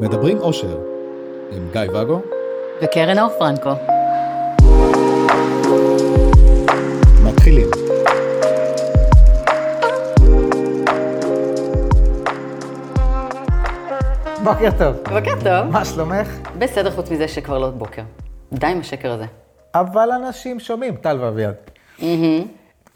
מדברים אושר, עם גיא ואגו וקרן אור פרנקו. מתחילים. בוקר טוב. בוקר טוב. מה שלומך? בסדר חוץ מזה שכבר לא בוקר. די עם השקר הזה. אבל אנשים שומעים, טל ואביעד.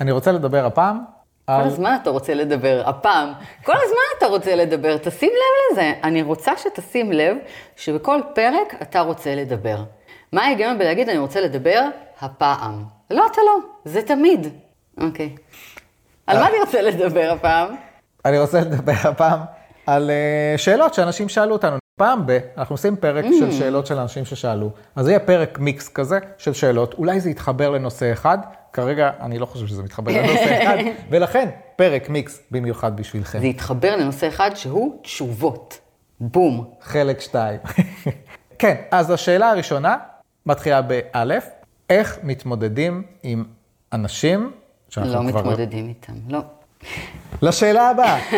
אני רוצה לדבר הפעם כל על... הזמן אתה רוצה לדבר, הפעם, כל הזמן אתה רוצה לדבר, תשים לב לזה. אני רוצה שתשים לב שבכל פרק אתה רוצה לדבר. מה ההיגיון בלהגיד אני רוצה לדבר הפעם? לא, אתה לא, זה תמיד. אוקיי. על מה אני רוצה לדבר הפעם? אני רוצה לדבר הפעם על אה, שאלות שאנשים שאלו אותנו. פעם ב... אנחנו עושים פרק של שאלות של אנשים ששאלו. אז זה יהיה פרק מיקס כזה של שאלות. אולי זה יתחבר לנושא אחד. כרגע אני לא חושב שזה מתחבר לנושא אחד, ולכן פרק מיקס במיוחד בשבילכם. זה יתחבר לנושא אחד שהוא תשובות. בום. חלק שתיים. כן, אז השאלה הראשונה מתחילה באלף, איך מתמודדים עם אנשים שאנחנו לא כבר... מתמודדים איתם, לא. לשאלה הבאה.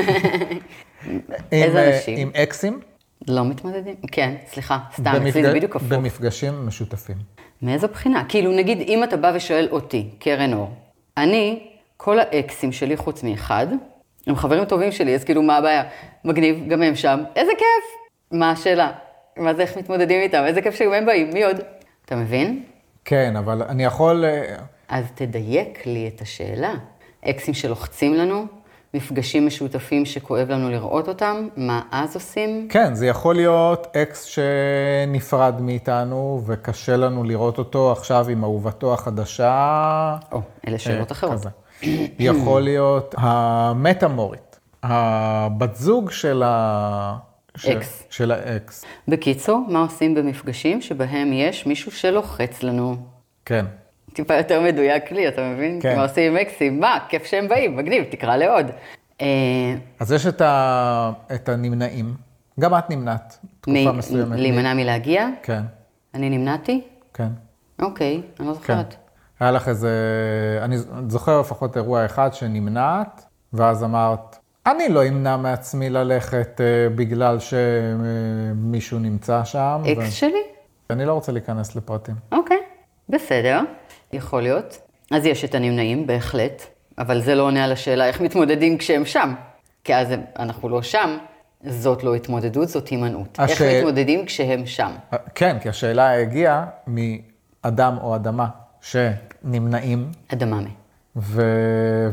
איזה אה, אנשים? עם אקסים, לא מתמודדים? כן, סליחה, סתם, אצלי זה בדיוק הפוך. במפגשים משותפים. מאיזו בחינה? כאילו, נגיד, אם אתה בא ושואל אותי, קרן אור, אני, כל האקסים שלי חוץ מאחד, הם חברים טובים שלי, אז כאילו, מה הבעיה? מגניב, גם הם שם, איזה כיף! מה השאלה? מה זה, איך מתמודדים איתם? איזה כיף שגם הם באים, מי עוד? אתה מבין? כן, אבל אני יכול... אה, אז תדייק לי את השאלה. אקסים שלוחצים לנו, מפגשים משותפים שכואב לנו לראות אותם, מה אז עושים? כן, זה יכול להיות אקס שנפרד מאיתנו וקשה לנו לראות אותו עכשיו עם אהובתו החדשה. או, אלה שאלות אה, אחרות. כזה. יכול להיות המטאמורית, הבת זוג של ה... אקס. של האקס, בקיצור, מה עושים במפגשים שבהם יש מישהו שלוחץ לנו? כן. טיפה יותר מדויק לי, אתה מבין? כן. מה עושים עם אקסים? מה, כיף שהם באים, מגניב, תקרא לעוד. אה, אז יש את, ה... את הנמנעים, גם את נמנעת, תקופה מ- מסוימת. להימנע מלהגיע? כן, אני נמנעתי? כן. אוקיי, אני לא כן. זוכרת. היה לך איזה, אני זוכר לפחות אירוע אחד שנמנעת, ואז אמרת, אני לא אמנע מעצמי ללכת אה, בגלל שמישהו נמצא שם. ו- אקס שלי? אני לא רוצה להיכנס לפרטים. אוקיי, בסדר, יכול להיות. אז יש את הנמנעים, בהחלט, אבל זה לא עונה על השאלה איך מתמודדים כשהם שם. כי אז הם- אנחנו לא שם, זאת לא התמודדות, זאת הימנעות. איך השאל- מתמודדים כשהם שם? אה, כן, כי השאלה הגיעה מאדם או אדמה שנמנעים אדממה. ו...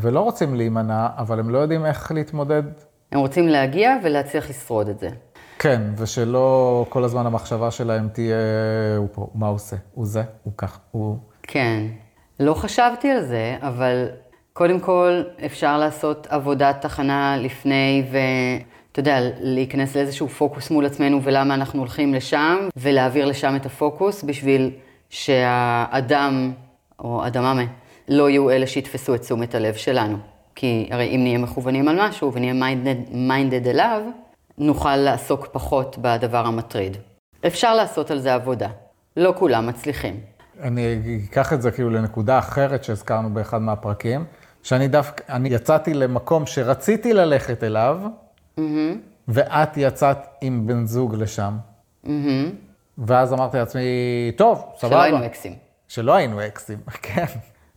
ולא רוצים להימנע, אבל הם לא יודעים איך להתמודד. הם רוצים להגיע ולהצליח לשרוד את זה. כן, ושלא כל הזמן המחשבה שלהם תהיה, הוא פה, מה הוא עושה? הוא זה, הוא כך, הוא... כן, לא חשבתי על זה, אבל קודם כל אפשר לעשות עבודת הכנה לפני ואתה יודע, להיכנס לאיזשהו פוקוס מול עצמנו ולמה אנחנו הולכים לשם, ולהעביר לשם את הפוקוס בשביל שהאדם או אדממה לא יהיו אלה שיתפסו את תשומת הלב שלנו. כי הרי אם נהיה מכוונים על משהו ונהיה minded, minded אליו, נוכל לעסוק פחות בדבר המטריד. אפשר לעשות על זה עבודה. לא כולם מצליחים. אני אקח את זה כאילו לנקודה אחרת שהזכרנו באחד מהפרקים, שאני דווקא, אני יצאתי למקום שרציתי ללכת אליו, ואת יצאת עם בן זוג לשם. ואז אמרתי לעצמי, טוב, סבבה. שלא היינו אקסים. שלא היינו אקסים, כן.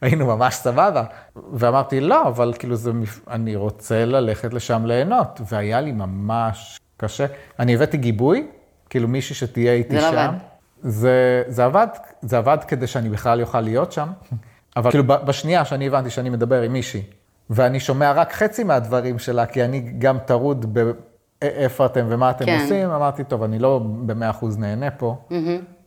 היינו ממש סבבה. ואמרתי, לא, אבל כאילו זה, אני רוצה ללכת לשם ליהנות. והיה לי ממש קשה. אני הבאתי גיבוי, כאילו מישהי שתהיה איתי זה לא שם. עבד. זה, זה עבד, זה עבד כדי שאני בכלל אוכל להיות שם. אבל כאילו בשנייה שאני הבנתי שאני מדבר עם מישהי, ואני שומע רק חצי מהדברים שלה, כי אני גם טרוד באיפה אתם ומה אתם כן. עושים, אמרתי, טוב, אני לא במאה אחוז נהנה פה,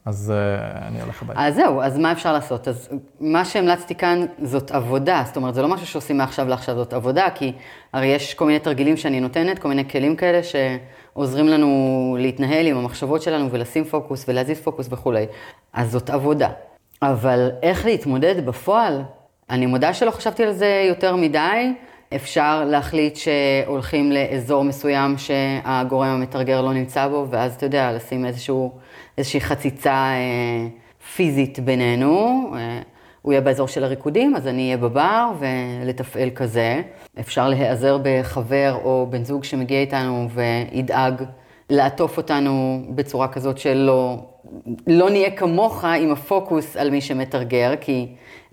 אז uh, אני הולך הביתה. אז זהו, אז מה אפשר לעשות? אז מה שהמלצתי כאן זאת עבודה, זאת אומרת, זה לא משהו שעושים מעכשיו לעכשיו, זאת עבודה, כי הרי יש כל מיני תרגילים שאני נותנת, כל מיני כלים כאלה שעוזרים לנו להתנהל עם המחשבות שלנו ולשים פוקוס ולהזיז פוקוס וכולי. אז זאת עבודה. אבל איך להתמודד בפועל? אני מודה שלא חשבתי על זה יותר מדי. אפשר להחליט שהולכים לאזור מסוים שהגורם המתרגר לא נמצא בו, ואז אתה יודע, לשים איזשהו, איזושהי חציצה אה, פיזית בינינו. אה, הוא יהיה באזור של הריקודים, אז אני אהיה בבר ולתפעל כזה. אפשר להיעזר בחבר או בן זוג שמגיע איתנו וידאג לעטוף אותנו בצורה כזאת שלא לא נהיה כמוך עם הפוקוס על מי שמתרגר, כי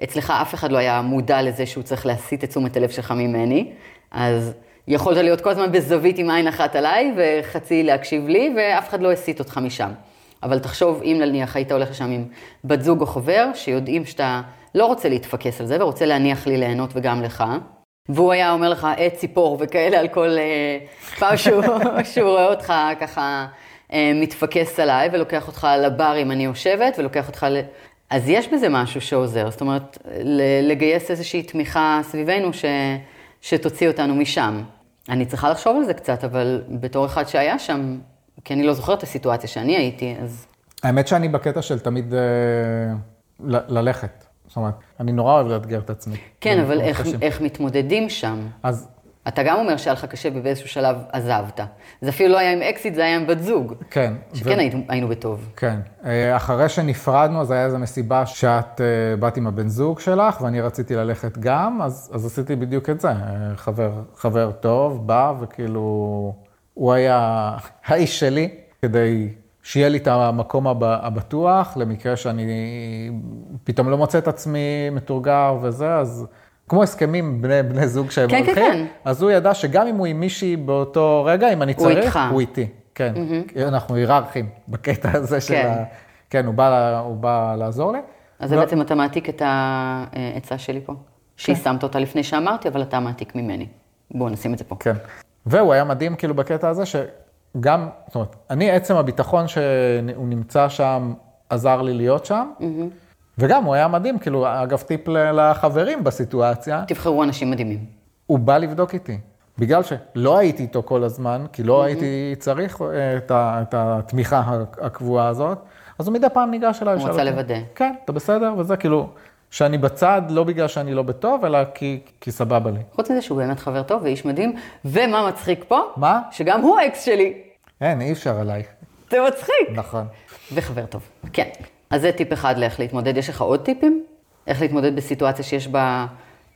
אצלך אף אחד לא היה מודע לזה שהוא צריך להסיט את תשומת הלב שלך ממני, אז יכולת להיות כל הזמן בזווית עם עין אחת עליי וחצי להקשיב לי, ואף אחד לא הסיט אותך משם. אבל תחשוב, אם נניח היית הולך לשם עם בת זוג או חבר, שיודעים שאתה לא רוצה להתפקס על זה ורוצה להניח לי ליהנות וגם לך, והוא היה אומר לך עט ציפור וכאלה על כל uh, פעם שהוא, שהוא רואה אותך ככה uh, מתפקס עליי ולוקח אותך לבר אם אני יושבת ולוקח אותך ל... אז יש בזה משהו שעוזר, זאת אומרת, לגייס איזושהי תמיכה סביבנו ש, שתוציא אותנו משם. אני צריכה לחשוב על זה קצת, אבל בתור אחד שהיה שם, כי אני לא זוכרת את הסיטואציה שאני הייתי, אז... האמת שאני בקטע של תמיד ל- ללכת. זאת אומרת, אני נורא אוהב לאתגר את עצמי. כן, אבל איך, איך מתמודדים שם? אז... אתה גם אומר שהיה לך קשה ובאיזשהו שלב עזבת. זה אפילו לא היה עם אקסית, זה היה עם בת זוג. כן. שכן ו... היינו, היינו בטוב. כן. אה, אחרי שנפרדנו, אז היה איזו מסיבה שאת אה, באת עם הבן זוג שלך, ואני רציתי ללכת גם, אז, אז עשיתי בדיוק את זה. אה, חבר, חבר טוב, בא, וכאילו, הוא היה האיש שלי, כדי שיהיה לי את המקום הבטוח, למקרה שאני פתאום לא מוצא את עצמי מתורגר וזה, אז כמו הסכמים בני, בני זוג שהם כן, הולכים, כן, כן. אז הוא ידע שגם אם הוא עם מישהי באותו רגע, אם אני הוא צריך, איתך. הוא איתי. כן, mm-hmm. אנחנו היררכים בקטע הזה של כן. ה... כן, הוא בא, הוא בא לעזור לי. אז לא- בעצם אתה מעתיק את העצה שלי פה. שיישמת אותה לפני שאמרתי, אבל אתה מעתיק ממני. בואו נשים את זה פה. כן. והוא היה מדהים כאילו בקטע הזה, שגם, זאת אומרת, אני עצם הביטחון שהוא נמצא שם, עזר לי להיות שם, וגם הוא היה מדהים, כאילו, אגב, טיפ לחברים בסיטואציה, תבחרו אנשים מדהימים. הוא בא לבדוק איתי. בגלל שלא הייתי איתו כל הזמן, כי לא הייתי צריך אה, את, ה, את התמיכה הקבועה הזאת, אז הוא מדי פעם ניגש אליי. הוא רצה לוודא. כן, אתה בסדר? וזה כאילו, שאני בצד, לא בגלל שאני לא בטוב, אלא כי, כי סבבה לי. חוץ מזה שהוא באמת חבר טוב ואיש מדהים, ומה מצחיק פה? מה? שגם הוא האקס שלי. אין, אי אפשר עליי. זה מצחיק. נכון. וחבר טוב. כן. אז זה טיפ אחד לאיך להתמודד. יש לך עוד טיפים? איך להתמודד בסיטואציה שיש בה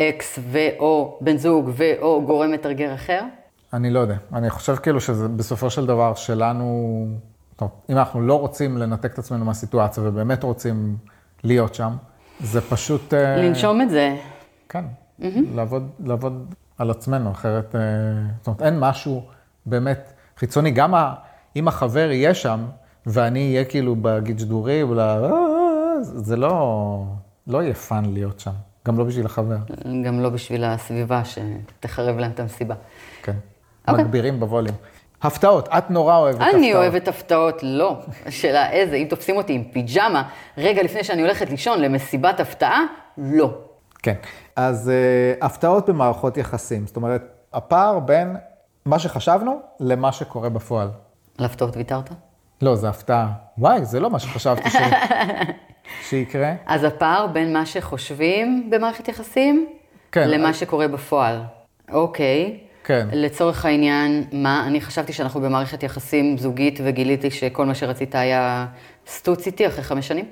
אקס ו/או בן זוג ו/או גורם מתרגר אחר? אני לא יודע. אני חושב כאילו שזה בסופו של דבר שלנו, טוב, אם אנחנו לא רוצים לנתק את עצמנו מהסיטואציה ובאמת רוצים להיות שם, זה פשוט... אה, לנשום את זה. כן, לעבוד, לעבוד על עצמנו, אחרת, אה, זאת אומרת, אין משהו באמת חיצוני. גם ה, אם החבר יהיה שם, ואני אהיה כאילו בג'דורי, ולה... זה לא, לא יהיה fun להיות שם, גם לא בשביל החבר. גם לא בשביל הסביבה שתחרב להם את המסיבה. כן. אוקיי. מגבירים בווליום. הפתעות, את נורא אוהבת הפתעות. אני אוהבת הפתעות, לא. השאלה איזה, אם תופסים אותי עם פיג'מה רגע לפני שאני הולכת לישון למסיבת הפתעה, לא. כן. אז uh, הפתעות במערכות יחסים, זאת אומרת, הפער בין מה שחשבנו למה שקורה בפועל. על הפתעות ויתרת? לא, זה הפתעה. וואי, זה לא מה שחשבתי ש... שיקרה. אז הפער בין מה שחושבים במערכת יחסים, כן, למה שקורה בפועל. אוקיי. כן. לצורך העניין, מה, אני חשבתי שאנחנו במערכת יחסים זוגית וגיליתי שכל מה שרצית היה סטוץ איתי אחרי חמש שנים.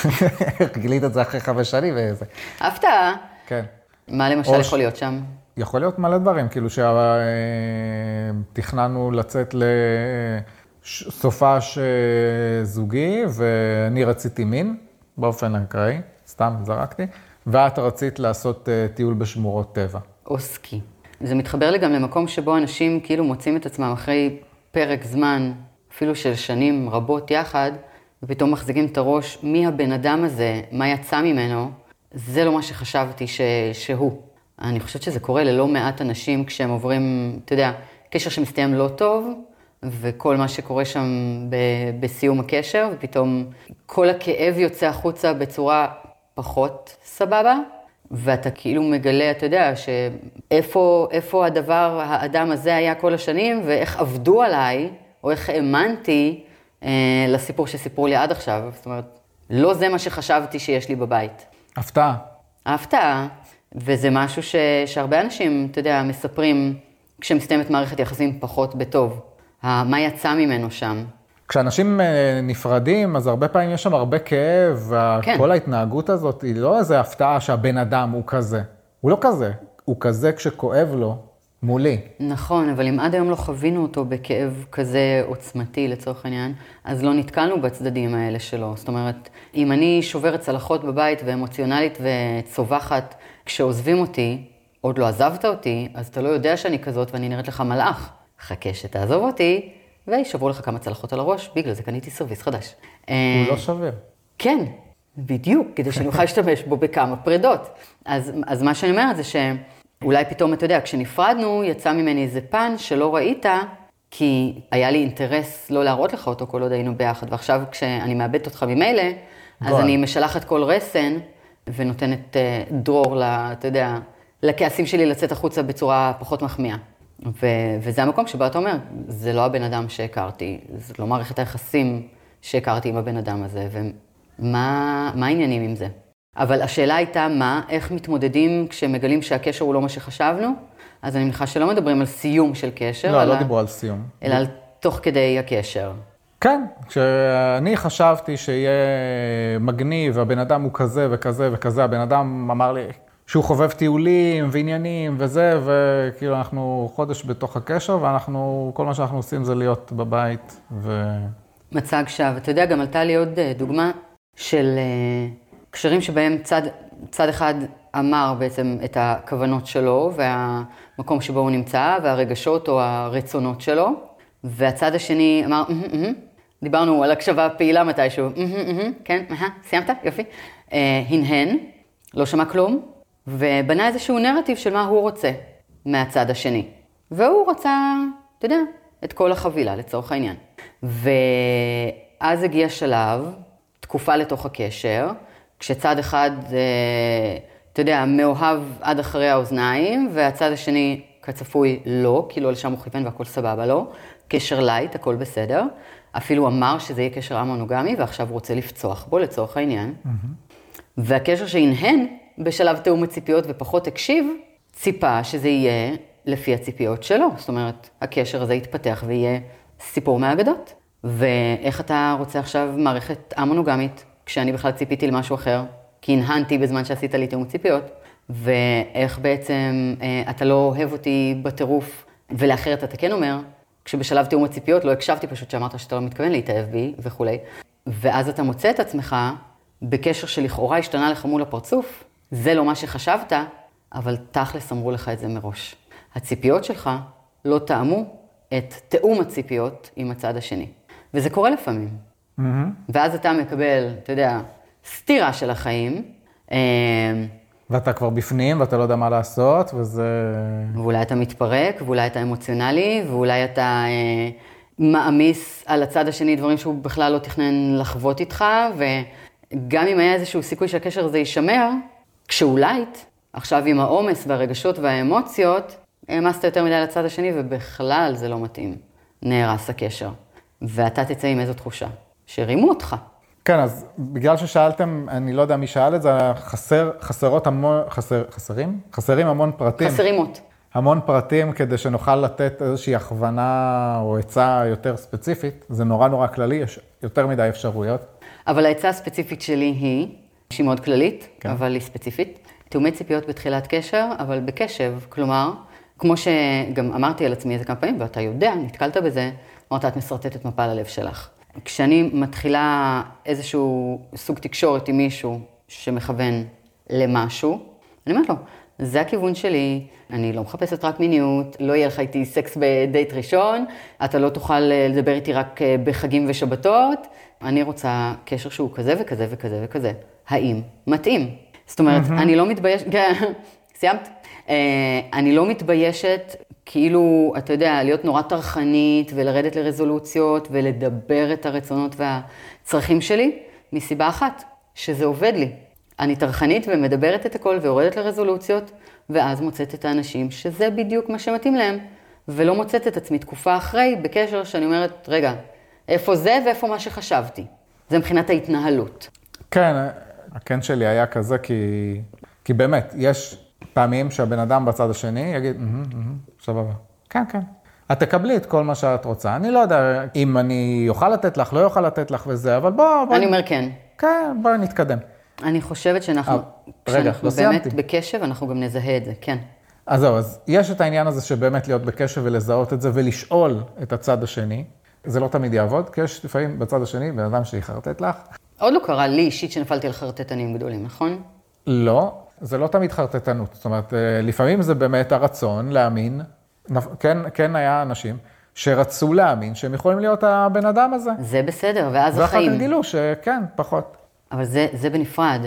גילית את זה אחרי חמש שנים וזה. הפתעה. כן. מה למשל או ש- יכול להיות שם? יכול להיות מלא דברים, כאילו שתכננו לצאת לסופש אה, זוגי, ואני רציתי מין, באופן אקראי, סתם זרקתי, ואת רצית לעשות אה, טיול בשמורות טבע. או סקי. זה מתחבר לי גם למקום שבו אנשים כאילו מוצאים את עצמם אחרי פרק זמן, אפילו של שנים רבות יחד, ופתאום מחזיקים את הראש, מי הבן אדם הזה, מה יצא ממנו, זה לא מה שחשבתי ש... שהוא. אני חושבת שזה קורה ללא מעט אנשים כשהם עוברים, אתה יודע, קשר שמסתיים לא טוב, וכל מה שקורה שם ב... בסיום הקשר, ופתאום כל הכאב יוצא החוצה בצורה פחות סבבה, ואתה כאילו מגלה, אתה יודע, שאיפה איפה הדבר, האדם הזה היה כל השנים, ואיך עבדו עליי, או איך האמנתי אה, לסיפור שסיפרו לי עד עכשיו. זאת אומרת, לא זה מה שחשבתי שיש לי בבית. הפתעה. ההפתעה, וזה משהו ש, שהרבה אנשים, אתה יודע, מספרים כשמסתיימת מערכת יחסים פחות בטוב. מה יצא ממנו שם? כשאנשים אה, נפרדים, אז הרבה פעמים יש שם הרבה כאב, כן. וכל ההתנהגות הזאת היא לא איזה הפתעה שהבן אדם הוא כזה. הוא לא כזה. הוא כזה כשכואב לו, מולי. נכון, אבל אם עד היום לא חווינו אותו בכאב כזה עוצמתי לצורך העניין, אז לא נתקלנו בצדדים האלה שלו. זאת אומרת, אם אני שוברת צלחות בבית ואמוציונלית וצווחת כשעוזבים אותי, עוד לא עזבת אותי, אז אתה לא יודע שאני כזאת ואני נראית לך מלאך. חכה שתעזוב אותי, וישברו לך כמה צלחות על הראש, בגלל זה קניתי סרוויס חדש. הוא לא שווה. כן, בדיוק, כדי שאני אוכל להשתמש בו בכמה פרדות. אז, אז מה שאני אומרת זה שאולי פתאום, אתה יודע, כשנפרדנו, יצא ממני איזה פן שלא ראית, כי היה לי אינטרס לא להראות לך אותו כל עוד היינו ביחד, ועכשיו כשאני מאבדת אותך ממילא, אז. אני משלחת כל רסן ונותנת אה, דרור, ל, אתה יודע, לכעסים שלי לצאת החוצה בצורה פחות מחמיאה. ו- וזה המקום שבו אתה אומר, זה לא הבן אדם שהכרתי, זה לא מערכת היחסים שהכרתי עם הבן אדם הזה, ומה מה העניינים עם זה? אבל השאלה הייתה מה, איך מתמודדים כשמגלים שהקשר הוא לא מה שחשבנו? אז אני מניחה שלא מדברים על סיום של קשר, לא, אלא, לא דיברו על סיום. אלא על תוך כדי הקשר. כן, כשאני חשבתי שיהיה מגניב, והבן אדם הוא כזה וכזה וכזה, הבן אדם אמר לי שהוא חובב טיולים ועניינים וזה, וכאילו אנחנו חודש בתוך הקשר, ואנחנו, כל מה שאנחנו עושים זה להיות בבית, ו... מצג שווא. אתה יודע, גם עלתה לי עוד אה, דוגמה של אה, קשרים שבהם צד, צד אחד אמר בעצם את הכוונות שלו והמקום שבו הוא נמצא והרגשות או הרצונות שלו, והצד השני אמר, "מהמם, מהמם." דיברנו על הקשבה פעילה מתישהו, "מהמם, מהמם, כן, סיימת? יופי. אה, הנהן, לא שמע כלום, ובנה איזשהו נרטיב של מה הוא רוצה מהצד השני. והוא רצה, אתה יודע, את כל החבילה לצורך העניין. ואז הגיע שלב, תקופה לתוך הקשר, כשצד אחד, אה, אתה יודע, מאוהב עד אחרי האוזניים, והצד השני, כצפוי, לא, כי לא לשם הוא כיוון והכל סבבה לו. קשר light, הכל בסדר. אפילו אמר שזה יהיה קשר א-מונוגמי, ועכשיו הוא רוצה לפצוח בו לצורך העניין. והקשר שהנהן בשלב תיאום הציפיות ופחות הקשיב, ציפה שזה יהיה לפי הציפיות שלו. זאת אומרת, הקשר הזה יתפתח ויהיה סיפור מהאגדות. ואיך אתה רוצה עכשיו מערכת א-מונוגמית, כשאני בכלל ציפיתי למשהו אחר, כי הנהנתי בזמן שעשית לי תיאום ציפיות, ואיך בעצם אה, אתה לא אוהב אותי בטירוף, ולאחרת אתה כן אומר, כשבשלב תיאום הציפיות לא הקשבתי פשוט שאמרת שאתה לא מתכוון להתאהב בי וכולי, ואז אתה מוצא את עצמך בקשר שלכאורה השתנה לך מול הפרצוף, זה לא מה שחשבת, אבל תכלס אמרו לך את זה מראש. הציפיות שלך לא תאמו את תיאום הציפיות עם הצד השני. וזה קורה לפעמים. ואז אתה מקבל, אתה יודע, סטירה של החיים, אה, ואתה כבר בפנים ואתה לא יודע מה לעשות, וזה... ואולי אתה מתפרק, ואולי אתה אמוציונלי, ואולי אתה אה, מעמיס על הצד השני דברים שהוא בכלל לא תכנן לחוות איתך, וגם אם היה איזשהו סיכוי שהקשר הזה יישמר, כשהוא light, עכשיו עם העומס והרגשות והאמוציות, העמסת יותר מדי על הצד השני, ובכלל זה לא מתאים. נהרס הקשר. ואתה תצא עם איזו תחושה? שרימו אותך. כן, אז בגלל ששאלתם, אני לא יודע מי שאל את זה, חסר, חסרות המון, חסר, חסרים? חסרים המון פרטים. חסרים עוד. המון פרטים כדי שנוכל לתת איזושהי הכוונה או עצה יותר ספציפית. זה נורא נורא כללי, יש יותר מדי אפשרויות. אבל העצה הספציפית שלי היא, שהיא מאוד כללית, כן. אבל היא ספציפית, תאומי ציפיות בתחילת קשר, אבל בקשב. כלומר, כמו שגם אמרתי על עצמי איזה כמה פעמים, ואתה יודע, נתקלת בזה, אמרת, את משרטטת מפה ללב שלך. כשאני מתחילה איזשהו סוג תקשורת עם מישהו שמכוון למשהו, אני אומרת לו, זה הכיוון שלי, אני לא מחפשת רק מיניות, לא יהיה לך איתי סקס בדייט ראשון, אתה לא תוכל אה, לדבר איתי רק אה, בחגים ושבתות, אני רוצה קשר שהוא כזה וכזה וכזה וכזה. האם מתאים? זאת אומרת, אני לא מתביישת, כן, סיימת? אה, אני לא מתביישת, כאילו, אתה יודע, להיות נורא טרחנית ולרדת לרזולוציות ולדבר את הרצונות והצרכים שלי, מסיבה אחת, שזה עובד לי. אני טרחנית ומדברת את הכל ויורדת לרזולוציות, ואז מוצאת את האנשים שזה בדיוק מה שמתאים להם, ולא מוצאת את עצמי תקופה אחרי בקשר שאני אומרת, רגע, איפה זה ואיפה מה שחשבתי. זה מבחינת ההתנהלות. כן, הכן שלי היה כזה, כי, כי באמת, יש פעמים שהבן אדם בצד השני יגיד, "מהמם, מהמם, סבבה. כן, כן. את תקבלי את כל מה שאת רוצה. אני לא יודע אם אני אוכל לתת לך, לא אוכל לתת לך וזה, אבל בוא, בוא... אני אומר כן. כן, בואי נתקדם. אני חושבת שאנחנו, אה, רגע, כשאנחנו לא באמת. בקשב, אנחנו גם נזהה את זה, כן. אז זהו, אז יש את העניין הזה שבאמת להיות בקשב ולזהות את זה ולשאול את הצד השני. זה לא תמיד יעבוד, כי יש לפעמים בצד השני בן אדם שיחרטט לך. עוד לא קרה לי אישית שנפלתי על חרטטנים גדולים, נכון? לא, זה לא תמיד חרטטנות. זאת אומרת, אה, לפעמים זה באמת הרצון להאמין. כן, כן היה אנשים שרצו להאמין שהם יכולים להיות הבן אדם הזה. זה בסדר, ואז ואחר כך החיים. גילו שכן, פחות. אבל זה, זה בנפרד.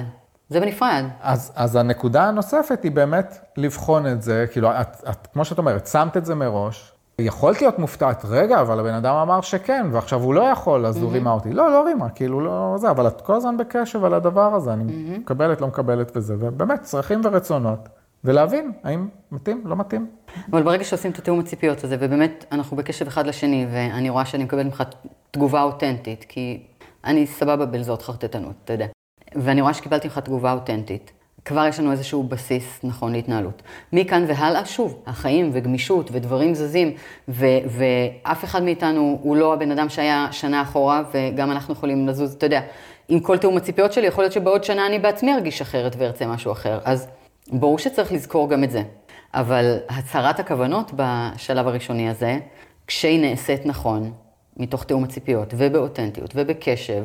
זה בנפרד. אז, אז הנקודה הנוספת היא באמת לבחון את זה, כאילו, את, את, כמו שאת אומרת, שמת את זה מראש, יכולת להיות מופתעת, רגע, אבל הבן אדם אמר שכן, ועכשיו הוא לא יכול, אז הוא רימה אותי. לא, לא רימה, כאילו, לא זה, אבל את כל הזמן בקשב על הדבר הזה, אני מקבלת, לא מקבלת וזה, ובאמת, צרכים ורצונות, ולהבין האם מתאים, לא מתאים. אבל ברגע שעושים את התיאום הציפיות הזה, ובאמת אנחנו בקשב אחד לשני, ואני רואה שאני מקבלת ממך תגובה אותנטית, כי אני סבבה בלזות חרטטנות, אתה יודע. ואני רואה שקיבלתי ממך תגובה אותנטית. כבר יש לנו איזשהו בסיס נכון להתנהלות. מכאן והלאה, שוב, החיים וגמישות ודברים זזים, ו- ואף אחד מאיתנו הוא לא הבן אדם שהיה שנה אחורה, וגם אנחנו יכולים לזוז, אתה יודע, עם כל תיאום הציפיות שלי, יכול להיות שבעוד שנה אני בעצמי ארגיש אחרת וארצה משהו אחר. אז ברור שצריך לזכור גם את זה. אבל הצהרת הכוונות בשלב הראשוני הזה, כשהיא נעשית נכון, מתוך תיאום הציפיות, ובאותנטיות, ובקשב,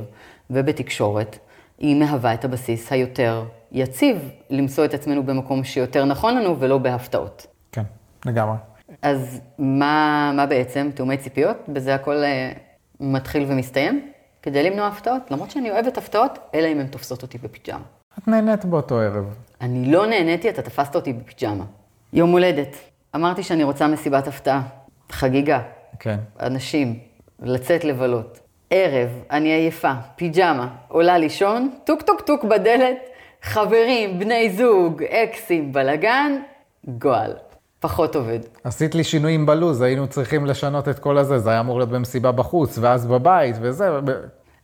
ובתקשורת, היא מהווה את הבסיס היותר יציב למצוא את עצמנו במקום שיותר נכון לנו ולא בהפתעות. כן, לגמרי. אז מה, מה בעצם? תיאומי ציפיות? בזה הכל אה, מתחיל ומסתיים? כדי למנוע הפתעות? למרות שאני אוהבת הפתעות, אלא אם הן תופסות אותי בפיג'מה. את נהנית באותו ערב. אני לא נהניתי, אתה תפסת אותי בפיג'מה. יום הולדת. אמרתי שאני רוצה מסיבת הפתעה. חגיגה. כן. אנשים. לצאת לבלות. ערב, אני עייפה, פיג'מה, עולה לישון, טוק טוק טוק בדלת, חברים, בני זוג, אקסים, בלאגן, גועל. פחות עובד. עשית לי שינויים בלו"ז, היינו צריכים לשנות את כל הזה, זה היה אמור להיות במסיבה בחוץ, ואז בבית, וזה.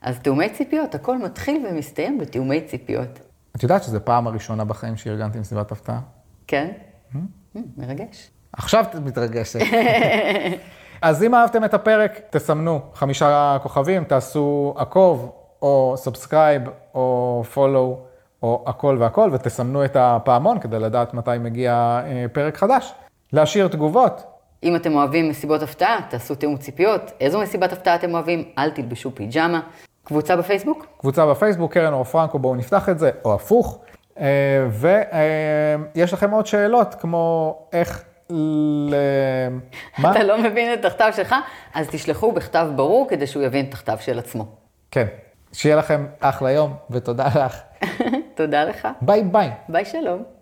אז תיאומי ציפיות, הכל מתחיל ומסתיים בתיאומי ציפיות. את יודעת שזו פעם הראשונה בחיים שארגנתי מסיבת הפתעה? כן? הממ, מרגש. עכשיו את מתרגשת. אז אם אהבתם את הפרק, תסמנו חמישה כוכבים, תעשו עקוב, או subscribe, או follow, או הכל והכל, ותסמנו את הפעמון כדי לדעת מתי מגיע אה, פרק חדש. להשאיר תגובות, אם אתם אוהבים מסיבות הפתעה, תעשו תיאום ציפיות. איזו מסיבת הפתעה אתם אוהבים? אל תלבשו פיג'מה. קבוצה בפייסבוק? קבוצה בפייסבוק, קרן אור פרנקו, בואו נפתח את זה, או הפוך. ויש לכם עוד שאלות, כמו איך ל... מה? אתה לא מבין את הכתב שלך? אז תשלחו בכתב ברור כדי שהוא יבין את הכתב של עצמו. כן. שיהיה לכם אחלה יום, ותודה לך. תודה לך. ביי ביי. ביי שלום.